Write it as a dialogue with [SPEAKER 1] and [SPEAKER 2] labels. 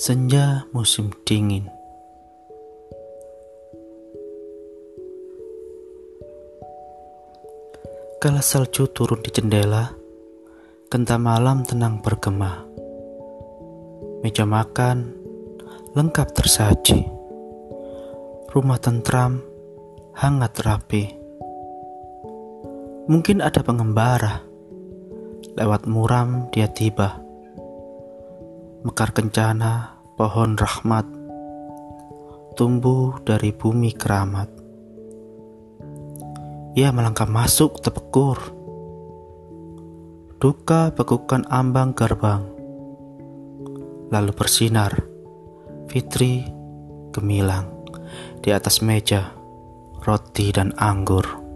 [SPEAKER 1] Senja musim dingin. Kala salju turun di jendela, genta malam tenang bergema. Meja makan lengkap tersaji. Rumah tentram, hangat rapi. Mungkin ada pengembara. Lewat muram dia tiba mekar kencana pohon rahmat tumbuh dari bumi keramat. Ia melangkah masuk tepekur. Duka bekukan ambang gerbang. Lalu bersinar. Fitri gemilang di atas meja roti dan anggur.